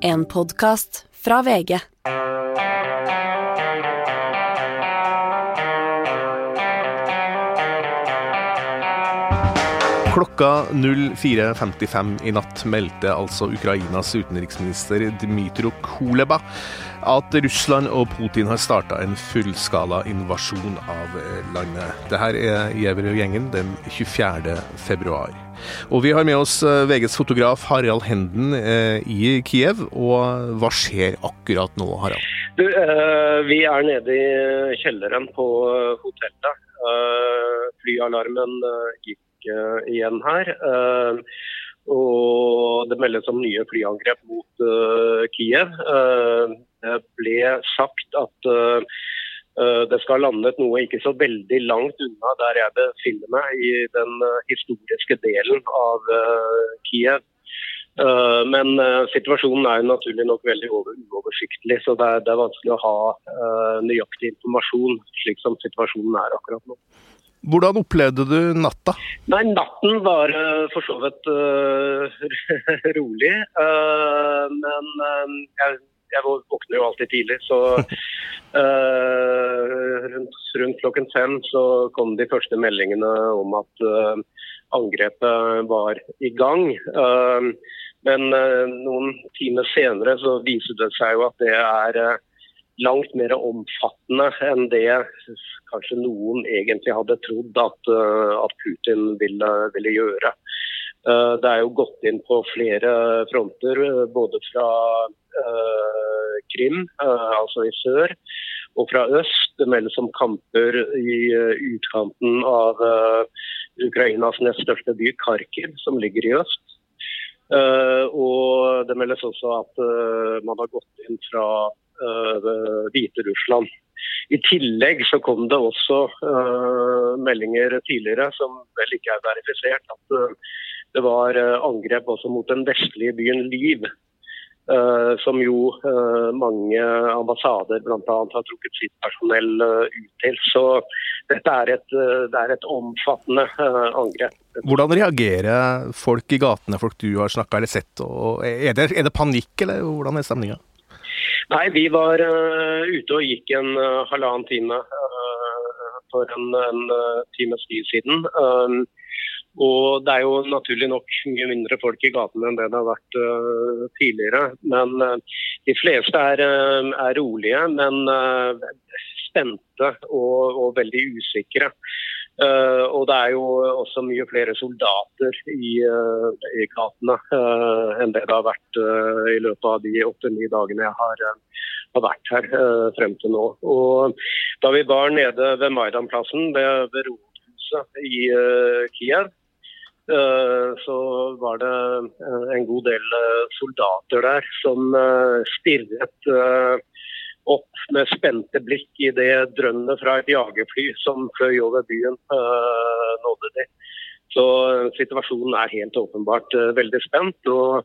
En podkast fra VG. Klokka 04.55 i natt meldte altså Ukrainas utenriksminister Dmytro Kuleba at Russland og Putin har starta en fullskala invasjon av landet. Dette er Gjevrøy-gjengen den 24. februar. Og vi har med oss eh, VGs fotograf Harald Henden eh, i Kiev. Og hva skjer akkurat nå, Harald? Du, eh, vi er nede i kjelleren på hotellet. Flyalarmen gikk igjen her. Og det meldes om nye flyangrep mot Kiev. Det ble sagt at det skal ha landet noe ikke så veldig langt unna der jeg befinner meg, i den historiske delen av Kiev. Men situasjonen er jo naturlig nok veldig uoversiktlig, så det er, det er vanskelig å ha nøyaktig informasjon slik som situasjonen er akkurat nå. Hvordan opplevde du natta? Nei, Natten var for så vidt uh, rolig. Uh, men uh, jeg, jeg, våkner jo alltid tidlig, så rundt, rundt, klokken fem så kom de første meldingene om at angrepet var i gang. men noen timer senere så viser det seg jo at det er langt mer omfattende enn det kanskje noen egentlig hadde trodd at, at Putin ville, ville, gjøre. Det er jo gått inn på flere fronter, både fra uh, Krim, uh, altså i sør, og fra øst. Det meldes om kamper i uh, utkanten av Ukrainas nest største by, Kharkiv, som ligger i øst. og det meldes også at man har gått inn fra Hviterussland. I tillegg så kom det også uh, meldinger tidligere som vel ikke er verifisert, at uh, det var angrep også mot den vestlige byen Liv. som jo mange ambassader bl.a. har trukket sitt personell ut til. Så dette er et, det er et omfattende angrep. Hvordan reagerer folk i gatene, folk du har snakka eller sett? Er det, er det panikk, eller hvordan er stemninga? Nei, vi var uh, ute og gikk en uh, halvannen time uh, for en, en times tid siden. Um, og det er jo naturlig nok mye mindre folk i gatene enn det det har vært tidligere. Men de fleste er, er rolige, men spente og, og veldig usikre. Uh, og det er jo også mye flere soldater i, uh, i gatene uh, enn det det har vært i løpet av de åtte-ni dagene jeg har, har vært her frem til nå. Og da vi var nede ved Maidan-plassen, ved, ved rådhuset i Kiev, så var det en god del soldater der som stirret opp med spente blikk i det drønnet fra et jagerfly som fløy over byen, uh, nådde de. Så situasjonen er helt åpenbart uh, veldig spent. Og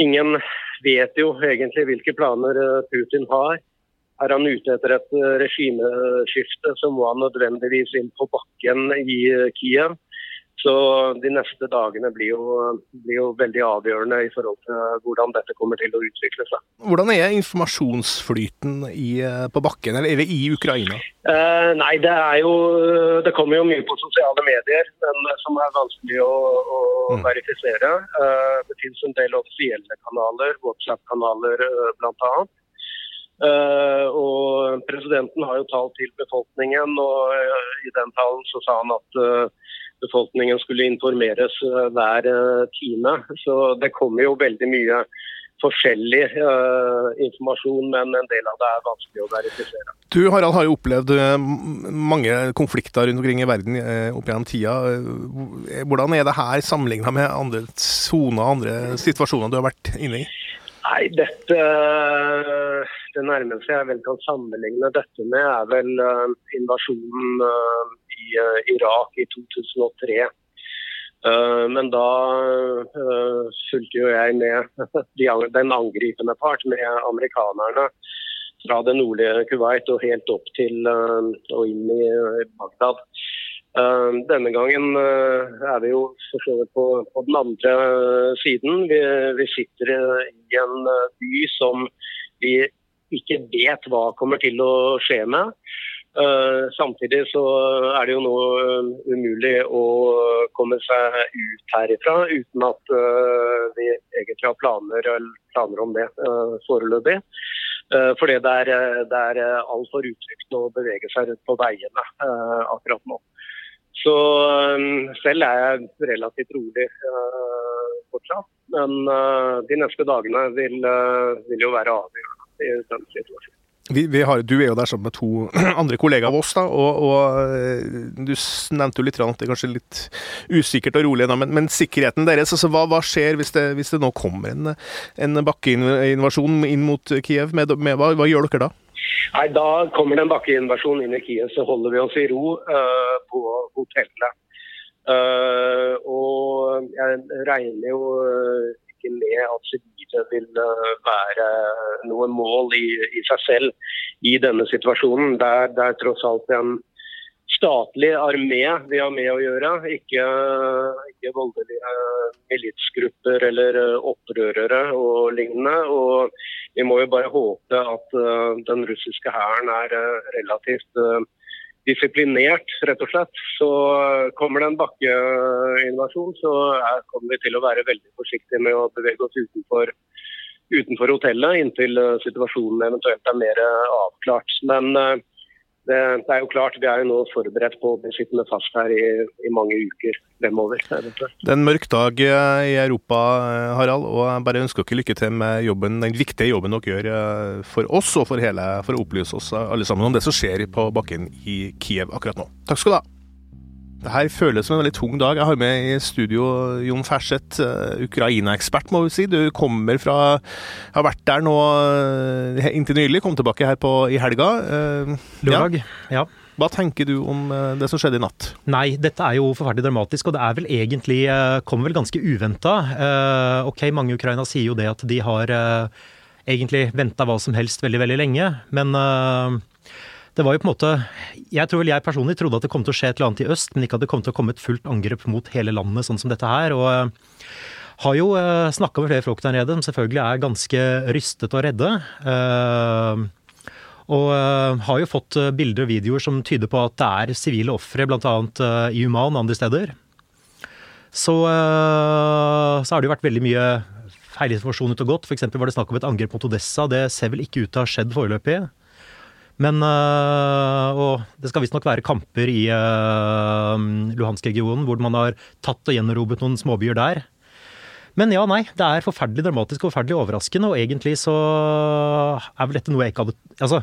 ingen vet jo egentlig hvilke planer Putin har. Er han ute etter et regimeskifte, må han nødvendigvis inn på bakken i Kiev. Så de neste dagene blir jo, blir jo, veldig avgjørende i forhold til hvordan dette kommer til å utvikle seg. Hvordan er informasjonsflyten i, på bakken, eller er det i Ukraina? Eh, nei, det er jo Det kommer jo mye på sosiale medier, men som er vanskelig å, å mm. verifisere. Eh, det finnes en del offisielle kanaler, WhatsApp-kanaler eh, bl.a. Uh, og Presidenten har jo talt til befolkningen, og uh, i den talen så sa han at uh, befolkningen skulle informeres eh, hver eh, time. Så det kommer jo veldig mye forskjellig uh, informasjon, men en del av det er vanskelig å verifisere. Du Harald har jo opplevd mange konflikter rundt omkring i verden opp gjennom tida. Hvordan er det her sammenligna med andre soner og andre situasjoner du har vært inne i? Nei, dette Det nærmeste jeg vel kan sammenligne dette med, er vel uh, invasjonen i uh, Irak i 2003. Eh, men da fulgte jo jeg med den angripende part, med amerikanerne fra det nordlige Kuwait og helt opp til og inn i Bagdad. Denne gangen er vi jo på, på den andre siden. Vi, vi, sitter i en by som vi ikke vet hva kommer til å skje med. Samtidig så er det jo nå umulig å komme seg ut herifra uten at vi egentlig har planer, planer om det foreløpig. fordi det er, det er altfor utrygt å bevege seg rundt på veiene akkurat nå. Så selv er jeg relativt rolig fortsatt. Men de neste dagene vil, vil jo være avgjørende i den situasjonen. Vi, vi har, du er jo der sammen med to andre kollegaer av oss, da, og, og eh, du nevnte jo litt at det er kanskje litt usikkert og rolig, ennå, men, men, sikkerheten deres, altså, hva, hva skjer hvis det, hvis det, nå kommer en, en bakkeinvasjon inn mot Kiev? Med, med, hva, hva, gjør dere da? Nei, Da kommer det en bakkeinvasjon inn i Kiev, så holder vi oss i ro uh, på hotellet. Uh, og jeg regner jo ikke med at sivile vil eh, være noe mål i, i, seg selv i denne situasjonen. Det er, det er tross alt en statlig armé vi har med å gjøre, ikke, ikke voldelige militsgrupper eller opprørere og lignende. Og vi må jo bare håpe at uh, den russiske hæren er uh, relativt uh, disiplinert, rett og slett. Så kommer det en bakkeinvasjon, så er, kommer vi til å være veldig forsiktige med å bevege oss utenfor, utenfor hotellet inntil situasjonen eventuelt er mer avklart. Men det, det, er jo klart, Vi er jo nå forberedt på å bli sittende fast her i, i mange uker fremover. Det er en mørk dag i Europa, Harald, og jeg bare ønsker dere lykke til med jobben, den viktige jobben dere gjør for oss og for, hele, for å opplyse oss alle sammen om det som skjer på bakken i Kiev akkurat nå. Takk skal du ha. Det her føles som en veldig tung dag. Jeg har med i studio Jon Ferseth, uh, Ukraina-ekspert, må vi si. Du kommer fra Har vært der nå uh, inntil nylig, kom tilbake her på, i helga. Uh, Lørdag, ja. ja. Hva tenker du om det som skjedde i natt? Nei, dette er jo forferdelig dramatisk, og det er vel egentlig Kommer vel ganske uventa. Ok, mange i Ukraina sier jo det at de har egentlig venta hva som helst veldig, veldig lenge, men det var jo på en måte Jeg tror vel jeg personlig trodde at det kom til å skje et eller annet i øst, men ikke at det kom til å komme et fullt angrep mot hele landet, sånn som dette her. og uh, har jo eh, snakka med flere folk der nede, som selvfølgelig er ganske rystet og redde. Uh, og uh, har jo fått bilder og videoer som tyder på at det er sivile ofre, bl.a. Uh, i Human og andre steder. Så, så har det jo vært veldig mye feilinformasjon ut og gått. F.eks. var det snakk om et angrep mot Odessa. Det ser vel ikke ut til å ha skjedd foreløpig. Men øh, Og det skal visstnok være kamper i øh, Luhansk-regionen hvor man har tatt og gjenerobret noen småbyer der. Men ja, nei. Det er forferdelig dramatisk og forferdelig overraskende, og egentlig så er vel dette noe jeg ikke hadde Altså,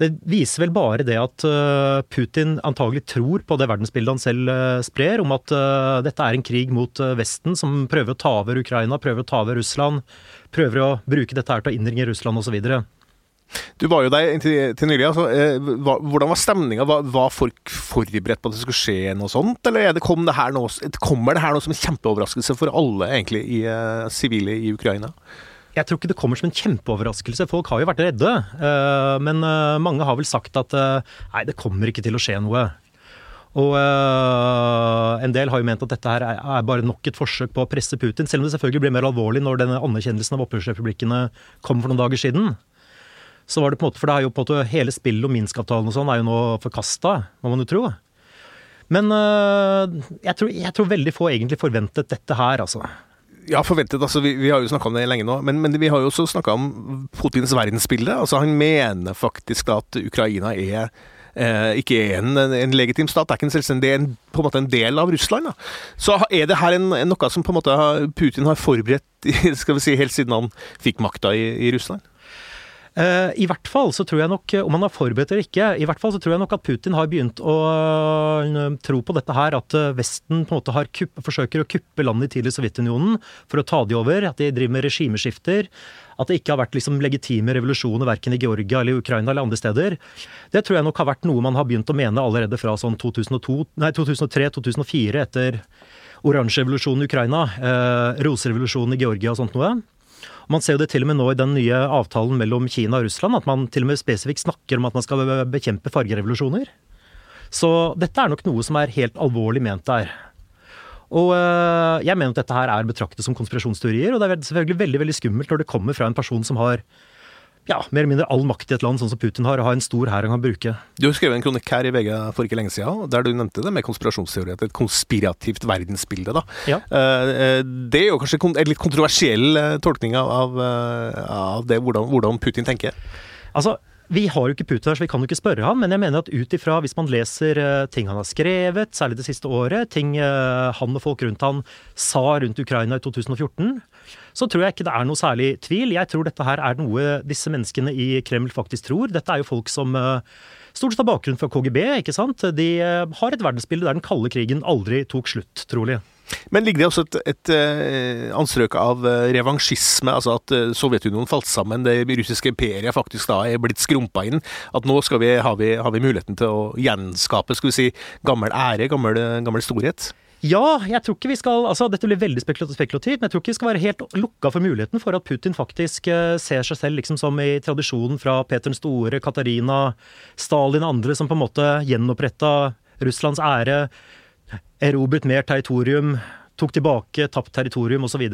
det viser vel bare det at øh, Putin antagelig tror på det verdensbildet han selv sprer, om at dette er en krig mot Vesten som prøver å ta over Ukraina, prøver å ta over Russland, prøver å bruke dette her til å innringe Russland osv. Du var jo der til, til nylig. Altså, eh, hvordan var stemninga? Var, var, folk forberedt på at det skulle skje noe sånt, eller det, kom det noe, kommer det her noe som en kjempeoverraskelse for alle egentlig i uh, sivile i Ukraina? Jeg tror ikke det kommer som en kjempeoverraskelse. Folk har jo vært redde. Uh, men mange har vel sagt at nei, det kommer ikke til å skje noe. Og en del har jo ment at dette her er bare nok et forsøk på å presse Putin, selv om det selvfølgelig ble mer alvorlig når denne anerkjennelsen av opprørsrepublikkene kom for noen dager siden så var det på en måte For det er jo på en måte hele spillet om Minsk-avtalen og sånn er jo nå forkasta, må man jo tro. Men øh, jeg, tror, jeg, tror, veldig få egentlig forventet dette her, altså. Ja, forventet. altså Vi, vi har jo snakka om det lenge nå. Men, men vi har jo også snakka om Putins verdensbilde. altså Han mener faktisk at Ukraina er eh, ikke er en, en, legitim stat, det er ikke en selvstendig, en, på en måte en del av Russland. Da. Så er det her en, noe som på en måte Putin har forberedt skal vi si, helt siden han fikk makta i, i Russland? Eh, I hvert fall så tror jeg nok, om han har forberedt eller ikke, i hvert fall så tror jeg nok at Putin har begynt å eh, tro på dette her, at eh, Vesten på en måte kupp, forsøker å kuppe landet i tidligere Sovjetunionen for å ta de over, at de driver med regimeskifter. At det ikke har vært liksom legitime revolusjoner verken i Georgia eller Ukraina eller andre steder. Det tror jeg nok har vært noe man har begynt å mene allerede fra sånn 2003-2004, etter oransjerevolusjonen i Ukraina, eh, roserevolusjonen i Georgia og sånt noe. Man ser jo det til og med nå i den nye avtalen mellom Kina og Russland, at man til og med spesifikt snakker om at man skal bekjempe fargerevolusjoner. Så dette er nok noe som er helt alvorlig ment der. Og øh, jeg mener at dette her er betraktet som konspirasjonsteorier, og det er selvfølgelig veldig veldig skummelt når det kommer fra en person som har ja, mer eller mindre all makt i et land, sånn som Putin har, og har en stor hær han kan bruke. Du har skrevet en kronikk her i VG for ikke lenge siden, der du nevnte det med konspirasjonsteori. Et konspirativt verdensbilde, da. Ja. Uh, det er jo kanskje en litt kontroversiell tolkning av, av, av det, hvordan, hvordan Putin tenker? Altså, vi har jo ikke Putin her, så vi kan jo ikke spørre han, men jeg mener at ut ifra, hvis man leser uh, ting han har skrevet, særlig det siste året, ting uh, han og folk rundt han sa rundt Ukraina i 2014, så tror jeg ikke det er noe særlig tvil. Jeg tror dette her er noe disse menneskene i Kreml faktisk tror. Dette er jo folk som uh, stort sett har bakgrunn fra KGB, ikke sant. De har et verdensbilde der den kalde krigen aldri tok slutt, trolig. Men ligger det også et, et, et anstrøk av revansjisme, altså at Sovjetunionen falt sammen, det russiske imperiet faktisk da er blitt skrumpa inn? At nå vi, har, vi, har, vi, muligheten til å gjenskape skal vi si, gammel ære, gammel, gammel storhet? Ja, jeg tror ikke vi skal altså Dette blir veldig spekulativt, men jeg tror ikke vi skal være helt lukka for muligheten for at Putin faktisk ser seg selv liksom som i tradisjonen fra Peter den store, Katarina, Stalin og andre, som på en måte gjenoppretta Russlands ære erobret mer territorium, tok tilbake tapt territorium osv.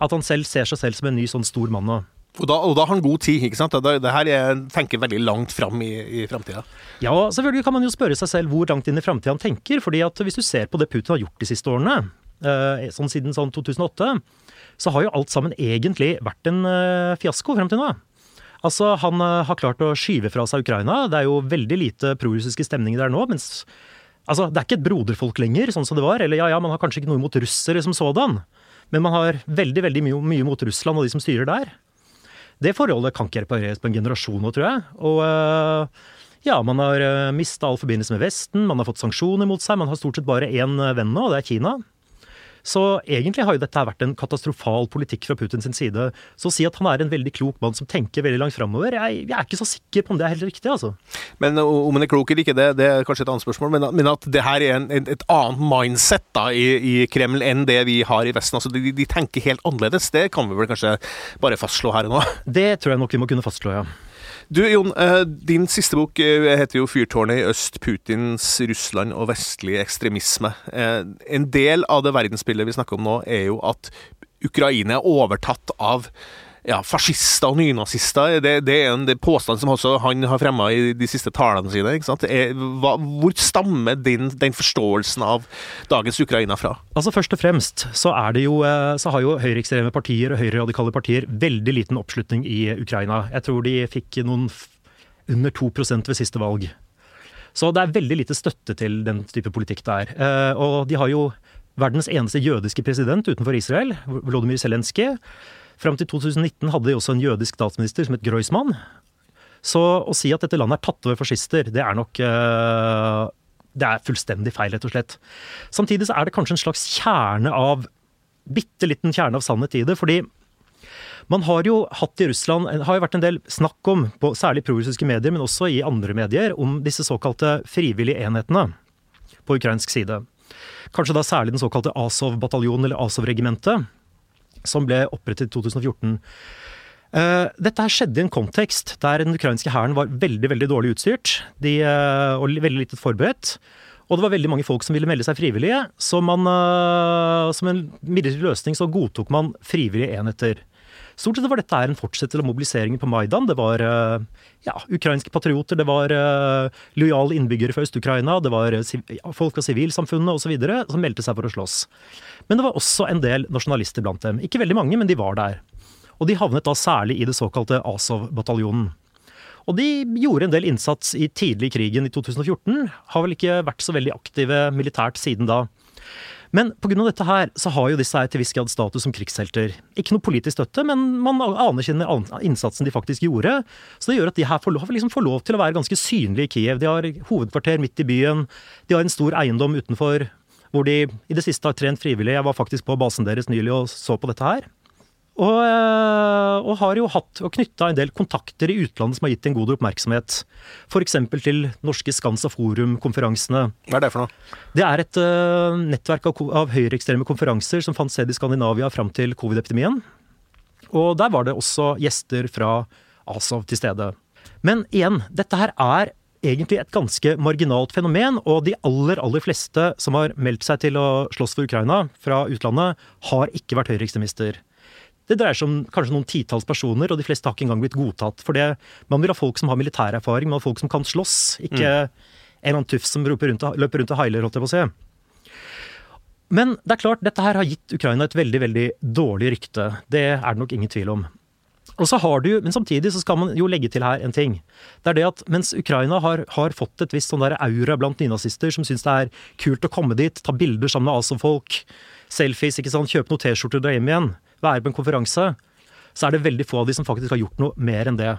At han selv ser seg selv som en ny sånn stor mann. Og da, og da har han god tid, ikke sant? Det, det her er, tenker veldig langt fram i, i framtida. Ja, selvfølgelig kan man jo spørre seg selv hvor langt inn i framtida han tenker. fordi at hvis du ser på det Putin har gjort de siste årene, eh, sånn siden sånn 2008, så har jo alt sammen egentlig vært en eh, fiasko frem til nå. Altså, Han eh, har klart å skyve fra seg Ukraina. Det er jo veldig lite prorussiske stemninger der nå. mens Altså, Det er ikke et broderfolk lenger, sånn som det var. Eller ja, ja, man har kanskje ikke noe imot russere som sådan. Men man har veldig veldig mye, mye mot Russland og de som styrer der. Det forholdet kan ikke repareres på en generasjon nå, tror jeg. Og eh, ja, man har eh, mista all forbindelse med Vesten, man har fått sanksjoner mot seg. Man har stort sett bare én venn nå, og det er Kina. Så egentlig har jo dette vært en katastrofal politikk fra Putins side. Så å si at han er en veldig klok mann som tenker veldig langt framover, jeg, jeg, er ikke så sikker på om det er helt riktig, altså. Men om han er klok eller ikke, det, det, er kanskje et annet spørsmål. Men, men at det her er en, et annet mindset da, i, i, Kreml enn det vi har i Vesten. Altså, de, de, tenker helt annerledes. Det kan vi vel kanskje bare fastslå her og nå? Det tror jeg nok vi må kunne fastslå, ja. Du Jon, eh, din siste bok eh, heter jo 'Fyrtårnet i øst Putins Russland og vestlig ekstremisme'. Eh, en del av det verdensbildet vi snakker om nå, er jo at Ukraina er overtatt av ja, fascister og nynazister. Det, det er en påstand som også han har fremma i de siste talene sine. Er, hva, hvor stammer din, den forståelsen av dagens Ukraina fra? Altså Først og fremst så, jo, eh, så har jo høyreekstreme partier og høyreradikale partier veldig liten oppslutning i Ukraina. Jeg tror de fikk noen under 2 ved siste valg. Så det er veldig lite støtte til den type politikk der. Eh, og de har jo verdens eneste jødiske president utenfor Israel, Volodymyr Zelenskyj. Fram til 2019 hadde de også en jødisk statsminister som het Groismann. Så å si at dette landet er tatt over fascister, det er nok uh, Det er fullstendig feil, rett og slett. Samtidig så er det kanskje en slags kjerne av Bitte liten kjerne av sannhet i det. fordi man har jo hatt i Russland har jo vært en del snakk om, på særlig prorussiske medier, men også i andre medier, om disse såkalte frivillige enhetene på ukrainsk side. Kanskje da særlig den såkalte Azov-bataljonen, eller Azov-regimentet, som ble opprettet i 2014. Uh, dette her skjedde i en kontekst der den ukrainske hæren var veldig veldig dårlig utstyrt de, uh, og veldig lite forberedt. Og det var veldig mange folk som ville melde seg frivillige. Så man, uh, som en midlertidig løsning så godtok man frivillige enheter. Stort sett var dette en fortsettelse av mobiliseringen på Maidan. Det var ja, ukrainske patrioter, det var lojale innbyggere fra Øst-Ukraina, det var folk fra sivilsamfunnet osv. som meldte seg for å slåss. Men det var også en del nasjonalister blant dem. Ikke veldig mange, men de var der. Og de havnet da særlig i det såkalte Azov-bataljonen. Og de gjorde en del innsats i tidlig krigen i 2014. Har vel ikke vært så veldig aktive militært siden da. Men pga. dette her, så har jo disse her til viss grad status som krigshelter. Ikke noe politisk støtte, men man anerkjenner innsatsen de faktisk gjorde. Så det gjør at de her får, liksom får lov til å være ganske synlige i Kiev. De har hovedkvarter midt i byen. De har en stor eiendom utenfor hvor de i det siste har trent frivillig. Jeg var faktisk på basen deres nylig og så på dette her. Og, eh, og har jo hatt og knytta en del kontakter i utlandet som har gitt en god oppmerksomhet. F.eks. til norske Skansa Forum-konferansene. Hva er det for noe? Det er et uh, nettverk av, av høyreekstreme konferanser som fant sted i Skandinavia fram til covid-epidemien. Og der var det også gjester fra Asov til stede. Men igjen, dette her er egentlig et ganske marginalt fenomen, og de aller, aller fleste som har meldt seg til å slåss for Ukraina fra utlandet, har ikke vært høyreekstremister. Det dreier seg om kanskje noen titalls personer, og de fleste har ikke engang blitt godtatt. For det, man vil ha folk som har militærerfaring, man vil ha folk som kan slåss, ikke mm. en eller annen tuff som rundt, løper rundt og heiler, holdt jeg på å si. Men det er klart, dette her har gitt Ukraina et veldig, veldig dårlig rykte. Det er det nok ingen tvil om. Og så har du, Men samtidig så skal man jo legge til her en ting. Det er det at mens Ukraina har, har fått et visst sånn der aura blant nynazister som syns det er kult å komme dit, ta bilder sammen med ASO-folk, selfies, ikke sant, kjøpe noen T-skjorter og dra hjem igjen, være på en konferanse, så er det veldig få av de som faktisk har gjort noe mer enn det.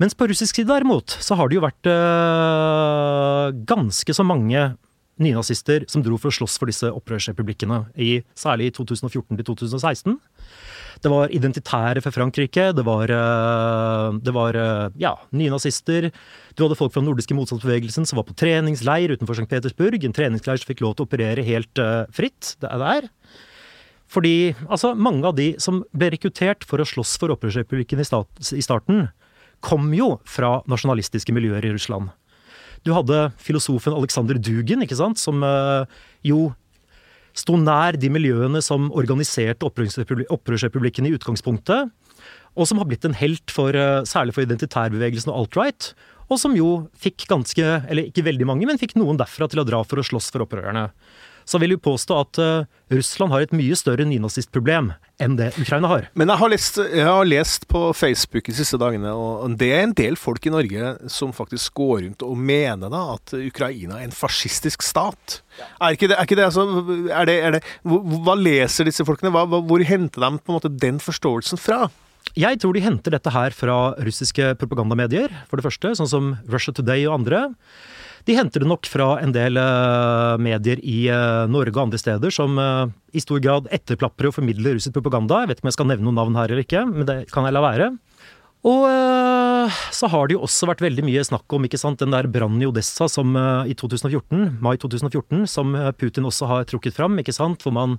Mens på russisk side derimot, så har det jo vært øh, ganske så mange nynazister som dro for å slåss for disse opprørsrepublikkene, i, særlig i 2014 til 2016. Det var identitære for Frankrike, det var, øh, det var øh, ja, nynazister. Du hadde folk fra den nordiske motstandsbevegelsen som var på treningsleir utenfor St. Petersburg. En treningsleir som fikk lov til å operere helt fritt. Det er der. Fordi altså, mange av de som ble rekruttert for å slåss for opprørsrepublikken i, i starten, kom jo fra nasjonalistiske miljøer i Russland. Du hadde filosofen Alexander Dugin, ikke sant, som uh, jo sto nær de miljøene som organiserte opprørsrepublikken i utgangspunktet, og som har blitt en helt for, uh, særlig for identitærbevegelsen og alt-right, og som jo fikk ganske, eller ikke veldig mange, men fikk noen derfra til å dra for å slåss for opprørerne så vil vi påstå at uh, Russland har et mye større nynazistproblem enn det Ukraina har. Men jeg har, lest, jeg har, lest, på Facebook de siste dagene, og det er en del folk i Norge som faktisk går rundt og mener da at Ukraina er en fascistisk stat. Ja. Er, ikke det, er ikke det altså er det, er det, Hva leser disse folkene? Hva, hvor henter de på en måte den forståelsen fra? Jeg tror de henter dette her fra russiske propagandamedier, for det første, sånn som Russia Today og andre. De henter det nok fra en del uh, medier i uh, Norge og andre steder som uh, i stor grad etterplapper og formidler russisk propaganda. Jeg vet ikke om jeg skal nevne noen navn her eller ikke, men det kan jeg la være. Og så har det jo også vært veldig mye snakk om ikke sant, den der brannen i Odessa som i 2014, mai 2014, som Putin også har trukket fram, ikke sant, hvor man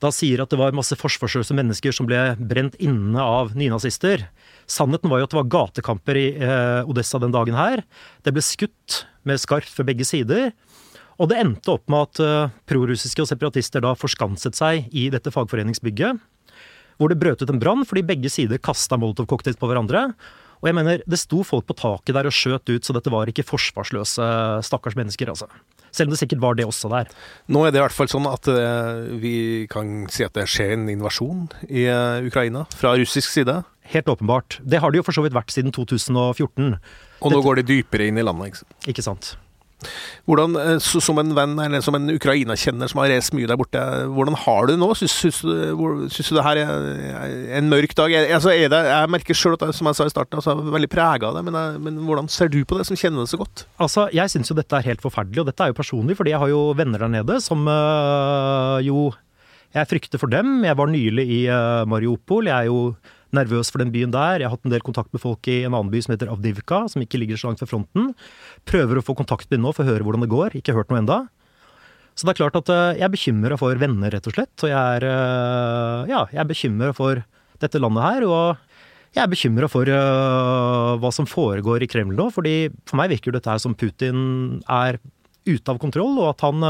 da sier at det var masse forsvarsløse mennesker som ble brent inne av nynazister. Sannheten var jo at det var gatekamper i eh, Odessa den dagen her. Det ble skutt med skarpt fra begge sider. Og det endte opp med at uh, prorussiske og separatister da forskanset seg i dette fagforeningsbygget. Hvor det brøt ut en brann fordi begge sider kasta molotovcocktails på hverandre. Og jeg mener, det sto folk på taket der og skjøt ut, så dette var ikke forsvarsløse stakkars mennesker, altså. Selv om det sikkert var det også der. Nå er det i hvert fall sånn at uh, vi kan si at det skjer en invasjon i uh, Ukraina fra russisk side. Helt åpenbart. Det har det jo for så vidt vært siden 2014. Og nå går de dypere inn i landet, ikke sant? Ikke sant. Hvordan, eh, Som en venn eller som en Ukraina-kjenner som har reist mye der borte, hvordan har du det nå? Syns du det her er en mørk dag? Jeg, altså det, jeg merker sjøl at som jeg sa i starten, altså, jeg er veldig prega av det, men, jeg, men, hvordan ser du på det, som kjenner det så godt? Altså, Jeg syns jo dette er helt forferdelig, og dette er jo personlig, fordi jeg har jo venner der nede som øh, jo Jeg frykter for dem. Jeg var nylig i øh, Mariupol. Jeg er jo nervøs for den byen der. Jeg har hatt en del kontakt med folk i en annen by som heter Avdivka, som ikke ligger så langt ved fronten. Prøver å få kontakt med dem nå for å høre hvordan det går. Ikke hørt noe enda. Så det er klart at eh, jeg er bekymra for venner, rett og slett. Og jeg er, eh, ja, jeg er bekymra for dette landet her. Og jeg er bekymra for uh, hva som foregår i Kreml nå. fordi for meg virker dette her som Putin er ute av kontroll, og at han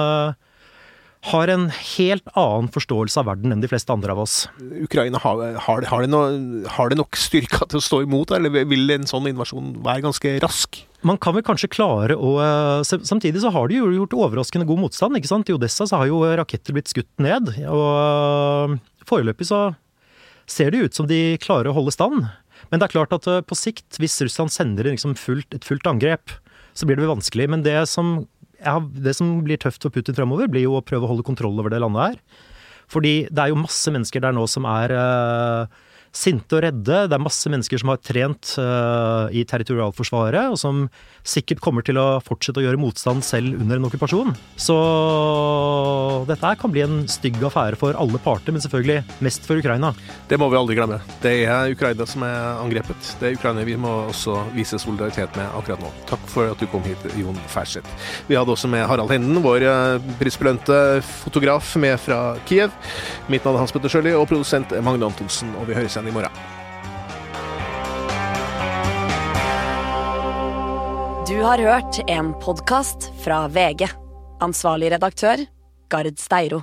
har en helt annen forståelse av verden enn de fleste andre av oss. Ukraina, har, har, har, det, no, har det, nok styrka til å stå imot, eller vil en sånn invasjon være ganske rask? Man kan vel kanskje klare å eh, Samtidig så har de jo gjort overraskende god motstand. ikke sant? I Odessa så har jo raketter blitt skutt ned. Og eh, foreløpig så ser det ut som de klarer å holde stand. Men det er klart at eh, på sikt, hvis Russland sender liksom fullt, et fullt angrep, så blir det vanskelig. Men det som ja, det som blir tøft for Putin fremover, blir jo å prøve å holde kontroll over det landet her. Fordi det er jo masse mennesker der nå som er uh, sinte og redde. Det er masse mennesker som har trent uh, i territorialforsvaret, og som sikkert kommer til å fortsette å gjøre motstand selv under en okkupasjon. Så dette kan bli en stygg affære for alle parter, men selvfølgelig mest for Ukraina. Det må vi aldri glemme. Det er Ukraina som er angrepet. Det er Ukraina vi må også vise solidaritet med akkurat nå. Takk for at du kom hit, Jon Færseth. Vi hadde også med Harald Henden, vår eh, prisbelønte fotograf, med fra Kiev. Mitt navn er Hans Petter Sjøli, og produsent Magne Antonsen. Og vi høres igjen i morgen. Du har hørt en podkast fra VG. Ansvarlig redaktør, Gard Steiro.